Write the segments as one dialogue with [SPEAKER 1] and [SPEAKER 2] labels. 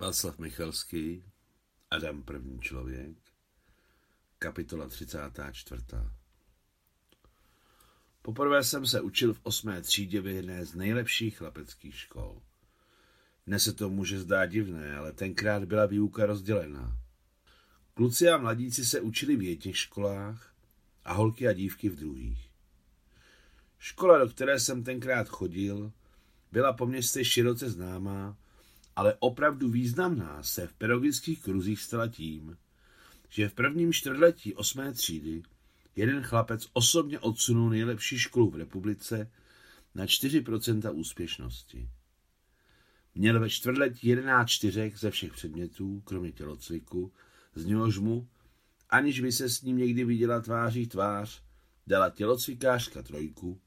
[SPEAKER 1] Václav Michalský, Adam první člověk, kapitola 34. Poprvé jsem se učil v osmé třídě v jedné z nejlepších chlapeckých škol. Dnes se to může zdát divné, ale tenkrát byla výuka rozdělená. Kluci a mladíci se učili v jedných školách a holky a dívky v druhých. Škola, do které jsem tenkrát chodil, byla po městě široce známá ale opravdu významná se v pedagogických kruzích stala tím, že v prvním čtvrtletí osmé třídy jeden chlapec osobně odsunul nejlepší školu v republice na 4% úspěšnosti. Měl ve čtvrtletí 11 čtyřek ze všech předmětů, kromě tělocviku, z něhož mu, aniž by se s ním někdy viděla tváří tvář, dala tělocvikářka trojku,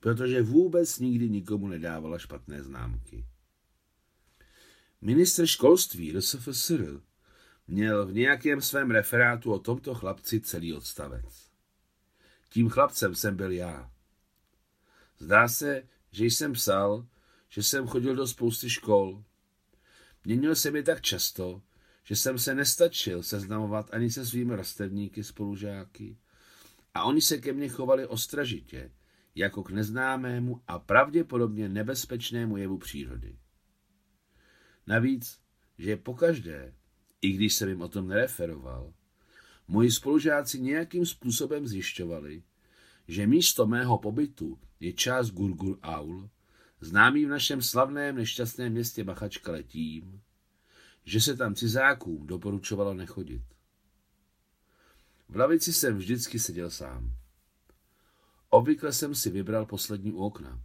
[SPEAKER 1] protože vůbec nikdy nikomu nedávala špatné známky. Ministr školství RSFSR měl v nějakém svém referátu o tomto chlapci celý odstavec. Tím chlapcem jsem byl já. Zdá se, že jsem psal, že jsem chodil do spousty škol. Měnil se mi tak často, že jsem se nestačil seznamovat ani se svými rastevníky spolužáky a oni se ke mně chovali ostražitě, jako k neznámému a pravděpodobně nebezpečnému jevu přírody. Navíc, že pokaždé, i když jsem jim o tom nereferoval, moji spolužáci nějakým způsobem zjišťovali, že místo mého pobytu je část Gurgur Aul, známý v našem slavném nešťastném městě Bachačkale tím, že se tam cizákům doporučovalo nechodit. V lavici jsem vždycky seděl sám. Obvykle jsem si vybral poslední u okna.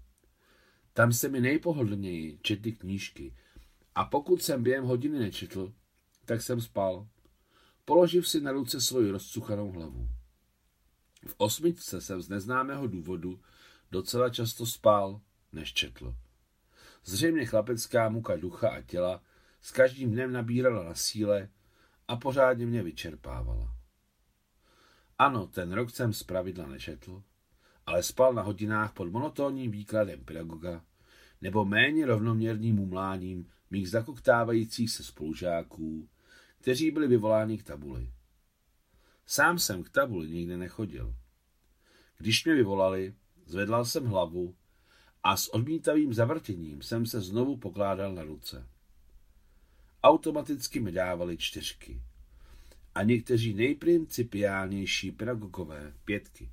[SPEAKER 1] Tam se mi nejpohodlněji četly knížky, a pokud jsem během hodiny nečetl, tak jsem spal, položiv si na ruce svoji rozcuchanou hlavu. V osmičce jsem z neznámého důvodu docela často spal, než četl. Zřejmě chlapecká muka ducha a těla s každým dnem nabírala na síle a pořádně mě vyčerpávala. Ano, ten rok jsem zpravidla nečetl, ale spal na hodinách pod monotónním výkladem pedagoga nebo méně rovnoměrným mumláním mých zakoktávajících se spolužáků, kteří byli vyvoláni k tabuli. Sám jsem k tabuli nikdy nechodil. Když mě vyvolali, zvedlal jsem hlavu a s odmítavým zavrtěním jsem se znovu pokládal na ruce. Automaticky mi dávali čtyřky a někteří nejprincipiálnější pedagogové pětky.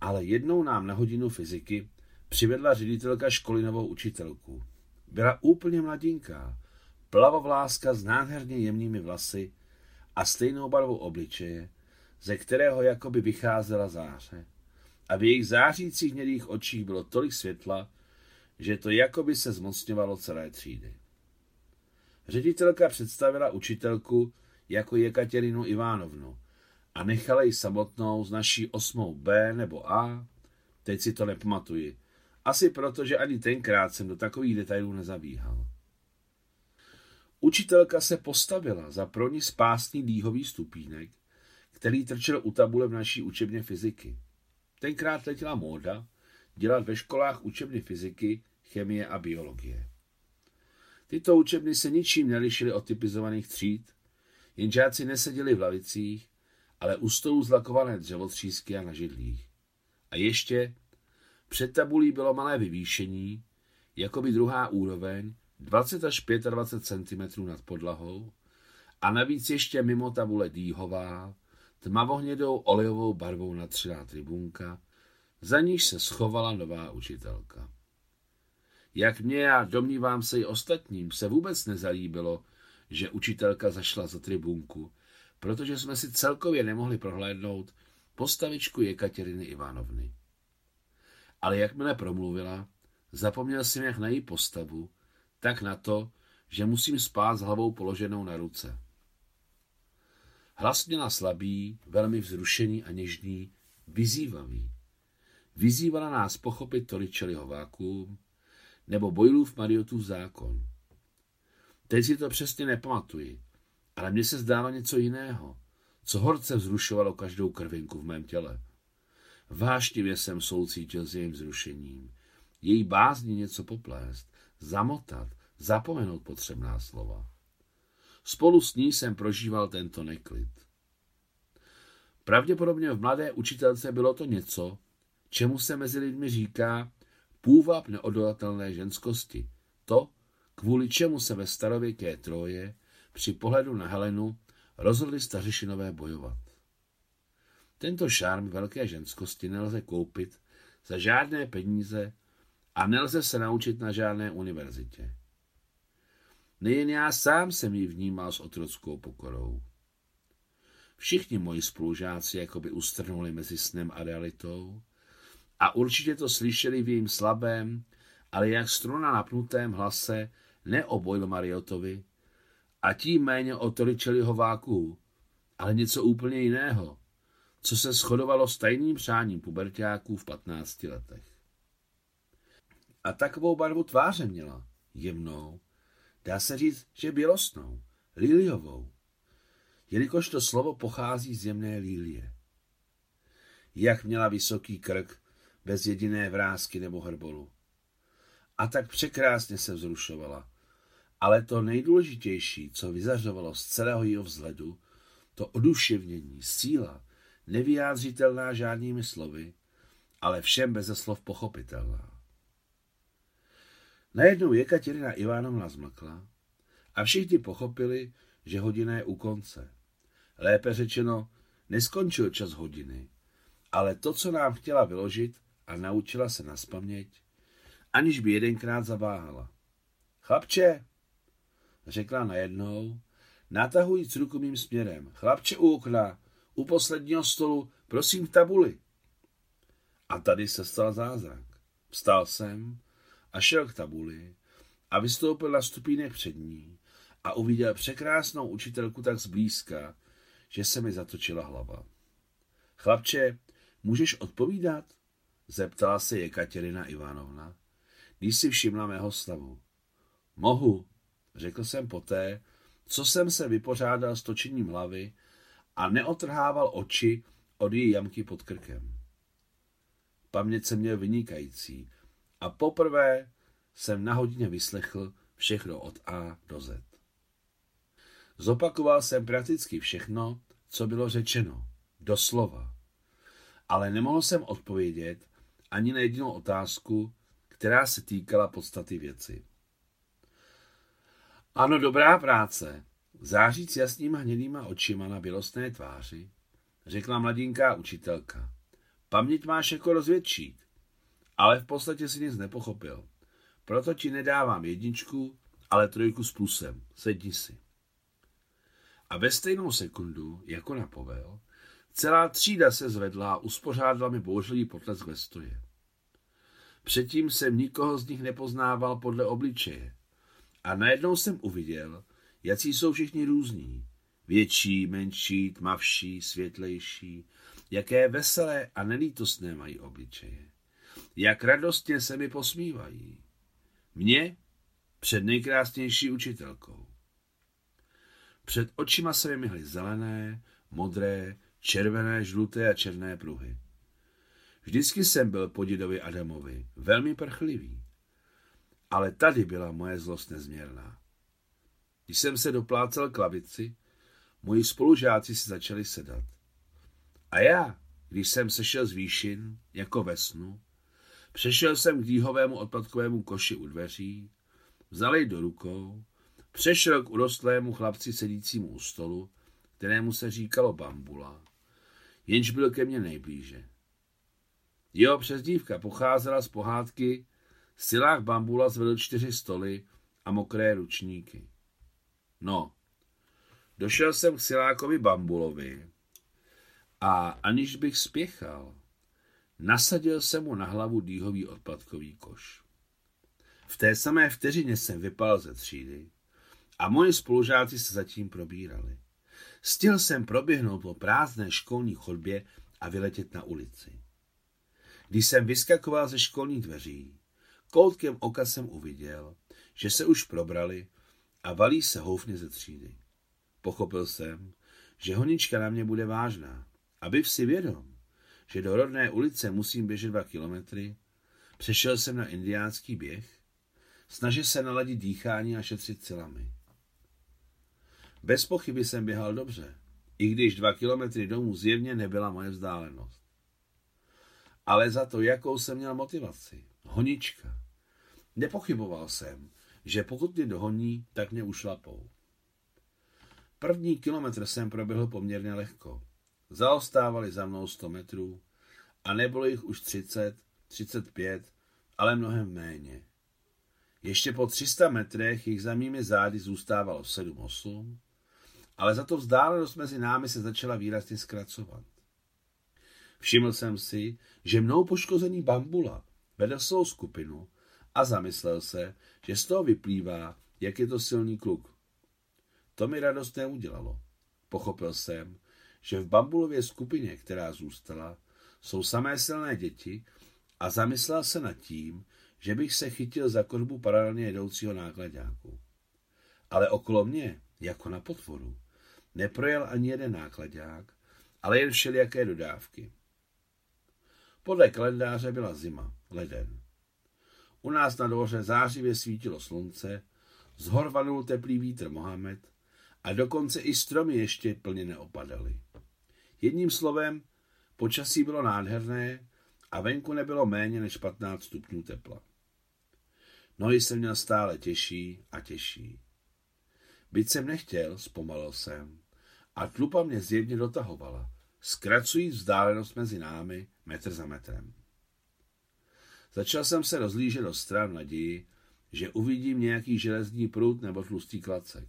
[SPEAKER 1] Ale jednou nám na hodinu fyziky přivedla ředitelka školy novou učitelku. Byla úplně mladinká, plavovláska s nádherně jemnými vlasy a stejnou barvou obličeje, ze kterého jakoby vycházela záře. A v jejich zářících hnědých očích bylo tolik světla, že to jakoby se zmocňovalo celé třídy. Ředitelka představila učitelku jako Jekaterinu Ivánovnu a nechala ji samotnou z naší osmou B nebo A, teď si to nepamatuji, asi proto, že ani tenkrát jsem do takových detailů nezabíhal. Učitelka se postavila za pro ní spásný dýhový stupínek, který trčel u tabule v naší učebně fyziky. Tenkrát letěla móda dělat ve školách učebny fyziky, chemie a biologie. Tyto učebny se ničím nelišily od typizovaných tříd, jen žáci neseděli v lavicích, ale u stolů zlakované dřevotřísky a na židlích. A ještě před tabulí bylo malé vyvýšení, jako by druhá úroveň, 20 až 25 cm nad podlahou a navíc ještě mimo tabule dýhová, tmavohnědou olejovou barvou natřená tribunka, za níž se schovala nová učitelka. Jak mě a domnívám se i ostatním se vůbec nezalíbilo, že učitelka zašla za tribunku, protože jsme si celkově nemohli prohlédnout postavičku Jekateriny Ivanovny ale jakmile promluvila, zapomněl jsem jak na její postavu, tak na to, že musím spát s hlavou položenou na ruce. Hlas měla slabý, velmi vzrušený a něžný, vyzývavý. Vyzývala nás pochopit Toričeliho vákuum nebo Boilův Mariotův zákon. Teď si to přesně nepamatuji, ale mně se zdálo něco jiného, co horce vzrušovalo každou krvinku v mém těle. Váštivě jsem soucítil s jejím zrušením. Její bázni něco poplést, zamotat, zapomenout potřebná slova. Spolu s ní jsem prožíval tento neklid. Pravděpodobně v mladé učitelce bylo to něco, čemu se mezi lidmi říká půvab neodolatelné ženskosti. To, kvůli čemu se ve starověké Troje při pohledu na Helenu rozhodli stařešinové bojovat. Tento šárm velké ženskosti nelze koupit za žádné peníze a nelze se naučit na žádné univerzitě. Nejen já sám jsem ji vnímal s otrockou pokorou. Všichni moji spolužáci jakoby ustrnuli mezi snem a realitou a určitě to slyšeli v jejím slabém, ale jak struna napnutém hlase ne o Boyle Mariotovi a tím méně o Toričeliho váku, ale něco úplně jiného, co se shodovalo s tajným přáním pubertáků v 15 letech. A takovou barvu tváře měla, jemnou, dá se říct, že bělostnou, liliovou, jelikož to slovo pochází z jemné lílie. Jak měla vysoký krk, bez jediné vrázky nebo hrbolu. A tak překrásně se vzrušovala. Ale to nejdůležitější, co vyzařovalo z celého jeho vzhledu, to oduševnění, síla, nevyjádřitelná žádnými slovy, ale všem beze slov pochopitelná. Najednou Jekaterina Ivanovna zmlkla a všichni pochopili, že hodina je u konce. Lépe řečeno, neskončil čas hodiny, ale to, co nám chtěla vyložit a naučila se naspaměť, aniž by jedenkrát zaváhala. Chlapče, řekla najednou, natahujíc ruku mým směrem. Chlapče u okna, u posledního stolu, prosím v tabuli. A tady se stal zázrak. Vstal jsem a šel k tabuli a vystoupil na stupínek před ní a uviděl překrásnou učitelku tak zblízka, že se mi zatočila hlava. Chlapče, můžeš odpovídat? Zeptala se Jekaterina Ivanovna, když si všimla mého stavu. Mohu, řekl jsem poté, co jsem se vypořádal s točením hlavy a neotrhával oči od její jamky pod krkem. Paměť jsem měl vynikající a poprvé jsem na hodině vyslechl všechno od A do Z. Zopakoval jsem prakticky všechno, co bylo řečeno, doslova. Ale nemohl jsem odpovědět ani na jedinou otázku, která se týkala podstaty věci. Ano, dobrá práce. Záříc jasnýma hnědýma očima na bělostné tváři, řekla mladinká učitelka. Paměť máš jako rozvědčík, ale v podstatě si nic nepochopil. Proto ti nedávám jedničku, ale trojku s plusem. Sedni si. A ve stejnou sekundu, jako na povel, celá třída se zvedla a uspořádala mi bouřlivý potlesk ve stoje. Předtím jsem nikoho z nich nepoznával podle obličeje. A najednou jsem uviděl, jaký jsou všichni různí. Větší, menší, tmavší, světlejší. Jaké veselé a nelítostné mají obličeje. Jak radostně se mi posmívají. Mně před nejkrásnější učitelkou. Před očima se mi myhly zelené, modré, červené, žluté a černé pruhy. Vždycky jsem byl po dědovi Adamovi velmi prchlivý. Ale tady byla moje zlost nezměrná. Když jsem se doplácel k lavici, moji spolužáci si začali sedat. A já, když jsem sešel z výšin, jako ve snu, přešel jsem k dýhovému odpadkovému koši u dveří, vzal jej do rukou, přešel k urostlému chlapci sedícímu u stolu, kterému se říkalo bambula, jenž byl ke mně nejblíže. Jeho přezdívka pocházela z pohádky Silách bambula zvedl čtyři stoly a mokré ručníky. No, došel jsem k Silákovi bambulovi a aniž bych spěchal, nasadil jsem mu na hlavu dýhový odpadkový koš. V té samé vteřině jsem vypal ze třídy a moji spolužáci se zatím probírali. Stihl jsem proběhnout po prázdné školní chodbě a vyletět na ulici. Když jsem vyskakoval ze školních dveří, koutkem oka jsem uviděl, že se už probrali a valí se houfně ze třídy. Pochopil jsem, že honička na mě bude vážná. Aby si vědom, že do rodné ulice musím běžet dva kilometry, přešel jsem na indiánský běh, snažil se naladit dýchání a šetřit silami. Bez pochyby jsem běhal dobře, i když dva kilometry domů zjevně nebyla moje vzdálenost. Ale za to, jakou jsem měl motivaci. Honička. Nepochyboval jsem, že pokud mě dohoní, tak mě ušlapou. První kilometr jsem proběhl poměrně lehko. Zaostávali za mnou 100 metrů a nebylo jich už 30, 35, ale mnohem méně. Ještě po 300 metrech jich za mými zády zůstávalo 7-8, ale za to vzdálenost mezi námi se začala výrazně zkracovat. Všiml jsem si, že mnou poškozený bambula vedl svou skupinu a zamyslel se, že z toho vyplývá, jak je to silný kluk. To mi radost neudělalo. Pochopil jsem, že v bambulově skupině, která zůstala, jsou samé silné děti a zamyslel se nad tím, že bych se chytil za korbu paralelně jedoucího nákladňáku. Ale okolo mě, jako na potvoru, neprojel ani jeden nákladňák, ale jen všelijaké dodávky. Podle kalendáře byla zima, leden. U nás na dvoře zářivě svítilo slunce, zhorvanul teplý vítr Mohamed a dokonce i stromy ještě plně neopadaly. Jedním slovem, počasí bylo nádherné a venku nebylo méně než 15 stupňů tepla. Nohy jsem měl stále těžší a těžší. Byť jsem nechtěl, zpomalil jsem, a tlupa mě zjevně dotahovala, zkracujíc vzdálenost mezi námi metr za metrem. Začal jsem se rozlížet do stran naději, že uvidím nějaký železný prut nebo tlustý klacek.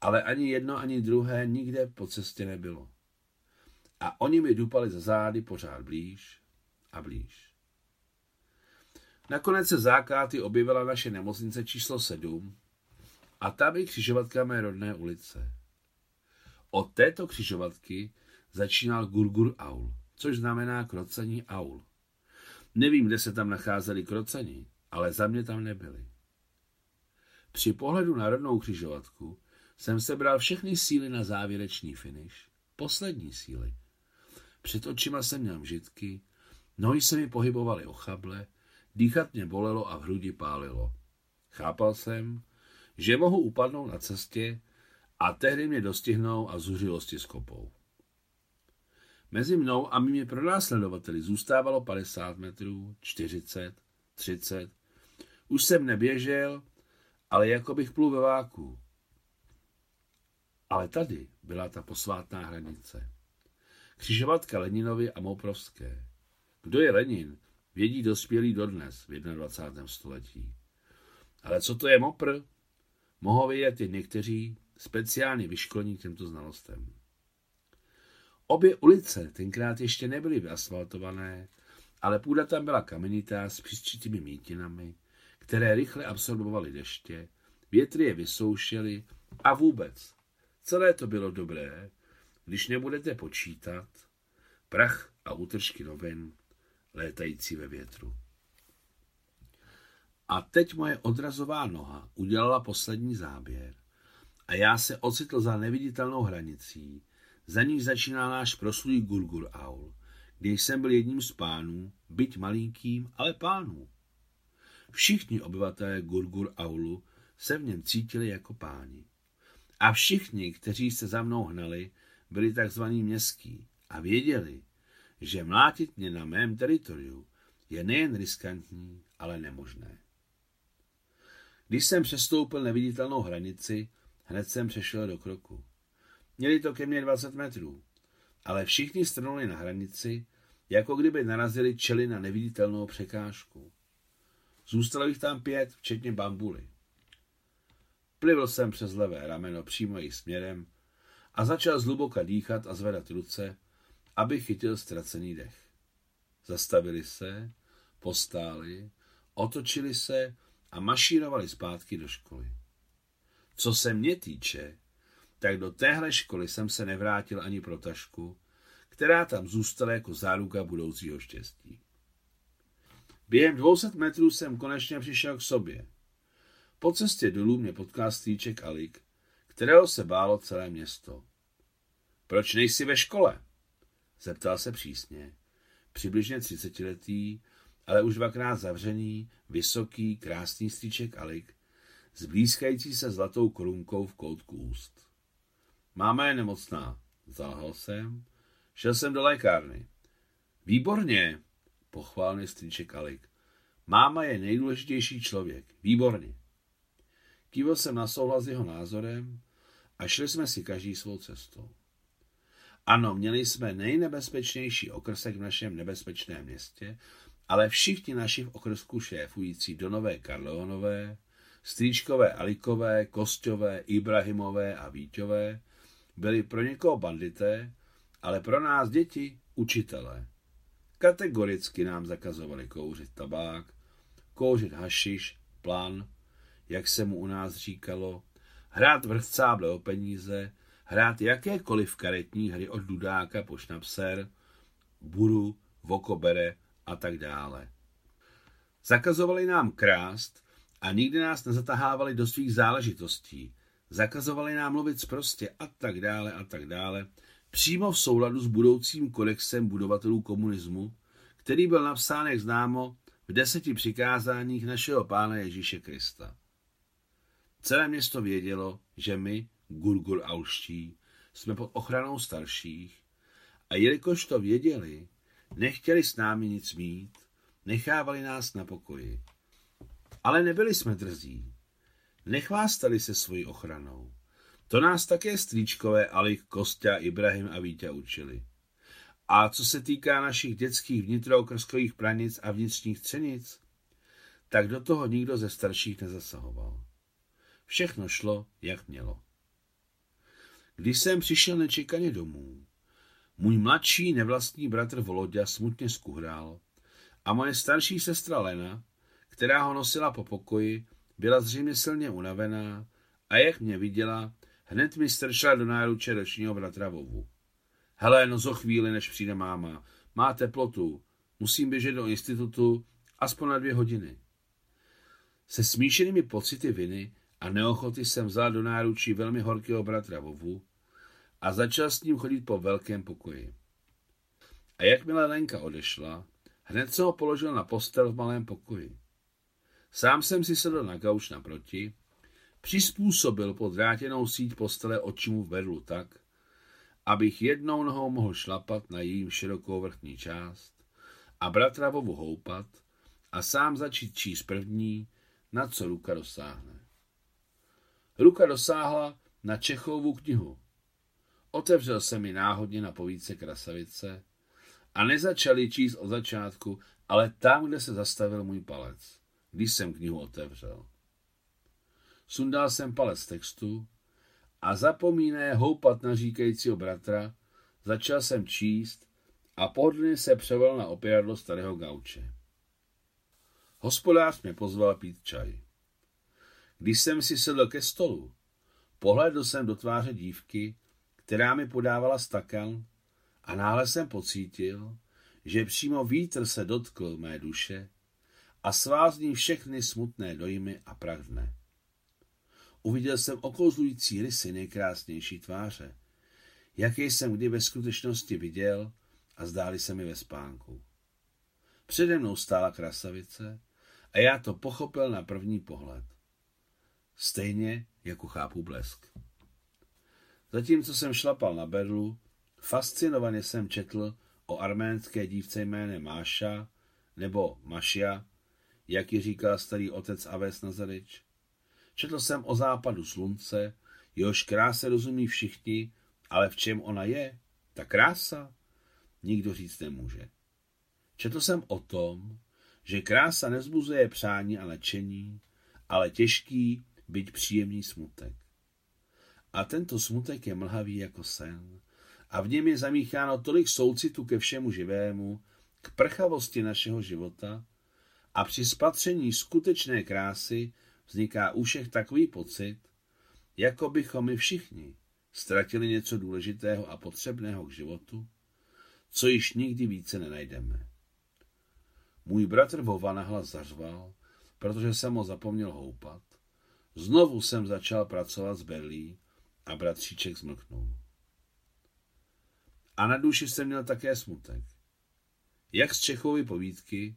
[SPEAKER 1] Ale ani jedno, ani druhé nikde po cestě nebylo. A oni mi dupali za zády pořád blíž a blíž. Nakonec se zákáty objevila naše nemocnice číslo 7 a tam i křižovatka mé rodné ulice. Od této křižovatky začínal Gurgur Aul, což znamená krocení Aul. Nevím, kde se tam nacházeli krocení, ale za mě tam nebyli. Při pohledu na rodnou křižovatku jsem sebral všechny síly na závěrečný finish, poslední síly. Před očima jsem měl mžitky, nohy se mi pohybovaly ochable, dýchat mě bolelo a v hrudi pálilo. Chápal jsem, že mohu upadnout na cestě a tehdy mě dostihnou a zuřilosti skopou. Mezi mnou a mými pronásledovateli zůstávalo 50 metrů, 40, 30. Už jsem neběžel, ale jako bych plul ve váku. Ale tady byla ta posvátná hranice. Křižovatka Leninovi a Moprovské. Kdo je Lenin, vědí dospělí dodnes v 21. století. Ale co to je Mopr? Mohou vědět i někteří, speciálně vyškolení těmto znalostem. Obě ulice tenkrát ještě nebyly vyasfaltované, ale půda tam byla kamenitá s přístřitými mítinami, které rychle absorbovaly deště, větry je vysoušely a vůbec. Celé to bylo dobré, když nebudete počítat prach a útržky novin létající ve větru. A teď moje odrazová noha udělala poslední záběr a já se ocitl za neviditelnou hranicí, za ní začíná náš proslulý Gurgur Aul, kde jsem byl jedním z pánů, byť malinkým, ale pánů. Všichni obyvatelé Gurgur Aulu se v něm cítili jako páni. A všichni, kteří se za mnou hnali, byli takzvaní městský a věděli, že mlátit mě na mém teritoriu je nejen riskantní, ale nemožné. Když jsem přestoupil neviditelnou hranici, hned jsem přešel do kroku. Měli to ke mně 20 metrů, ale všichni strnuli na hranici, jako kdyby narazili čeli na neviditelnou překážku. Zůstalo jich tam pět, včetně bambuly. Plivl jsem přes levé rameno přímo jejich směrem a začal zhluboka dýchat a zvedat ruce, aby chytil ztracený dech. Zastavili se, postáli, otočili se a mašírovali zpátky do školy. Co se mě týče, tak do téhle školy jsem se nevrátil ani pro tašku, která tam zůstala jako záruka budoucího štěstí. Během 200 metrů jsem konečně přišel k sobě. Po cestě dolů mě potkal stýček Alik, kterého se bálo celé město. Proč nejsi ve škole? Zeptal se přísně. Přibližně třicetiletý, ale už dvakrát zavřený, vysoký, krásný stýček Alik s blízkající se zlatou korunkou v koutku úst. Máma je nemocná, zalhal jsem. Šel jsem do lékárny. Výborně, pochválně strýček Alik. Máma je nejdůležitější člověk. Výborně. Kývil jsem na souhlas jeho názorem a šli jsme si každý svou cestou. Ano, měli jsme nejnebezpečnější okrsek v našem nebezpečném městě, ale všichni naši v okrsku šéfující do Nové Karleonové, Strýčkové Alikové, Kostové, Ibrahimové a Víťové byli pro někoho bandité, ale pro nás děti učitelé. Kategoricky nám zakazovali kouřit tabák, kouřit hašiš, plan, jak se mu u nás říkalo, hrát vrchcáble o peníze, hrát jakékoliv karetní hry od Dudáka po Šnapser, Buru, Vokobere a tak dále. Zakazovali nám krást a nikdy nás nezatahávali do svých záležitostí. Zakazovali nám mluvit prostě a tak dále a tak dále, přímo v souladu s budoucím kodexem budovatelů komunismu, který byl napsán, jak známo, v deseti přikázáních našeho pána Ježíše Krista. Celé město vědělo, že my, Gurgur Alští, jsme pod ochranou starších a jelikož to věděli, nechtěli s námi nic mít, nechávali nás na pokoji. Ale nebyli jsme drzí. Nechvástali se svojí ochranou. To nás také strýčkové Alik, Kostя, Ibrahim a Vítě učili. A co se týká našich dětských vnitrookrskových pranic a vnitřních třenic, tak do toho nikdo ze starších nezasahoval. Všechno šlo, jak mělo. Když jsem přišel nečekaně domů, můj mladší nevlastní bratr Volodya smutně skuhrál a moje starší sestra Lena, která ho nosila po pokoji, byla zřejmě silně unavená a jak mě viděla, hned mi strčila do náruče ročního bratra Vovu. Hele, no zo chvíli, než přijde máma. Má teplotu. Musím běžet do institutu aspoň na dvě hodiny. Se smíšenými pocity viny a neochoty jsem vzal do náručí velmi horkého bratra Vovu a začal s ním chodit po velkém pokoji. A jakmile Lenka odešla, hned se ho položil na postel v malém pokoji. Sám jsem si sedl na gauč naproti, přizpůsobil pod drátěnou síť postele očimu vedlu tak, abych jednou nohou mohl šlapat na jejím širokou vrchní část a bratravovu houpat a sám začít číst první, na co ruka dosáhne. Ruka dosáhla na Čechovu knihu. Otevřel se mi náhodně na povídce krasavice a nezačali číst od začátku, ale tam, kde se zastavil můj palec, když jsem knihu otevřel. Sundal jsem palec textu a zapomíné houpat na říkajícího bratra, začal jsem číst a pohodlně se převal na opěradlo starého gauče. Hospodář mě pozval pít čaj. Když jsem si sedl ke stolu, pohledl jsem do tváře dívky, která mi podávala stakan a náhle jsem pocítil, že přímo vítr se dotkl mé duše a svázní všechny smutné dojmy a prach dne. Uviděl jsem okouzlující rysy nejkrásnější tváře, jaké jsem kdy ve skutečnosti viděl a zdáli se mi ve spánku. Přede mnou stála krasavice a já to pochopil na první pohled. Stejně jako chápu blesk. Zatímco jsem šlapal na berlu, fascinovaně jsem četl o arménské dívce jménem Máša nebo Mašia, jak ji říkal starý otec Aves Nazarič. Četl jsem o západu slunce, jehož kráse rozumí všichni, ale v čem ona je, ta krása, nikdo říct nemůže. Četl jsem o tom, že krása nezbuzuje přání a nadšení, ale těžký, byť příjemný smutek. A tento smutek je mlhavý jako sen. A v něm je zamícháno tolik soucitu ke všemu živému, k prchavosti našeho života a při spatření skutečné krásy vzniká u všech takový pocit, jako bychom my všichni ztratili něco důležitého a potřebného k životu, co již nikdy více nenajdeme. Můj bratr Vova nahlas zařval, protože jsem ho zapomněl houpat. Znovu jsem začal pracovat s Berlí a bratříček zmlknul. A na duši jsem měl také smutek. Jak z Čechovy povídky,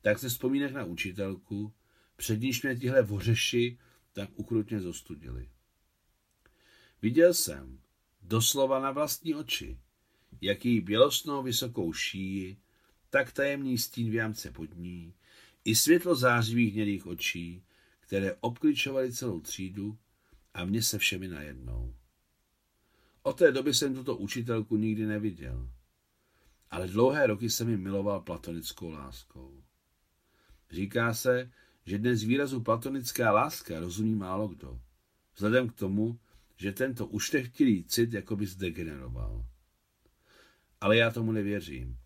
[SPEAKER 1] tak ze vzpomínek na učitelku, před níž mě tihle vořeši tak ukrutně zostudili. Viděl jsem, doslova na vlastní oči, jaký bělostnou vysokou šíji, tak tajemný stín v jámce pod ní, i světlo zářivých hnědých očí, které obkličovaly celou třídu a mě se všemi najednou. Od té doby jsem tuto učitelku nikdy neviděl, ale dlouhé roky jsem mi miloval platonickou láskou. Říká se, že dnes výrazu platonická láska rozumí málo kdo, vzhledem k tomu, že tento uštechtilý cit jakoby zdegeneroval. Ale já tomu nevěřím.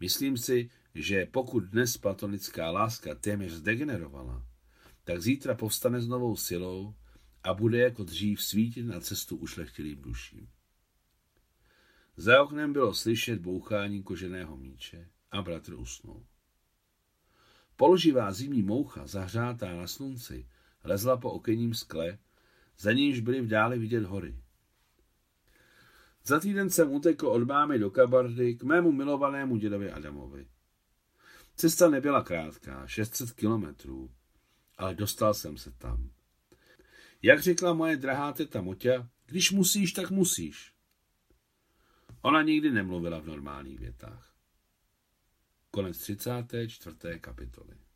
[SPEAKER 1] Myslím si, že pokud dnes platonická láska téměř zdegenerovala, tak zítra povstane s novou silou a bude jako dřív svítit na cestu ušlechtilým duším. Za oknem bylo slyšet bouchání koženého míče a bratr usnul. Položivá zimní moucha, zahřátá na slunci, lezla po okenním skle, za níž byly v dále vidět hory. Za týden jsem utekl od mámy do Kabardy k mému milovanému dědovi Adamovi. Cesta nebyla krátká, 600 kilometrů, ale dostal jsem se tam. Jak řekla moje drahá teta Moťa, když musíš, tak musíš. Ona nikdy nemluvila v normálních větách. Konec 34. kapitoly.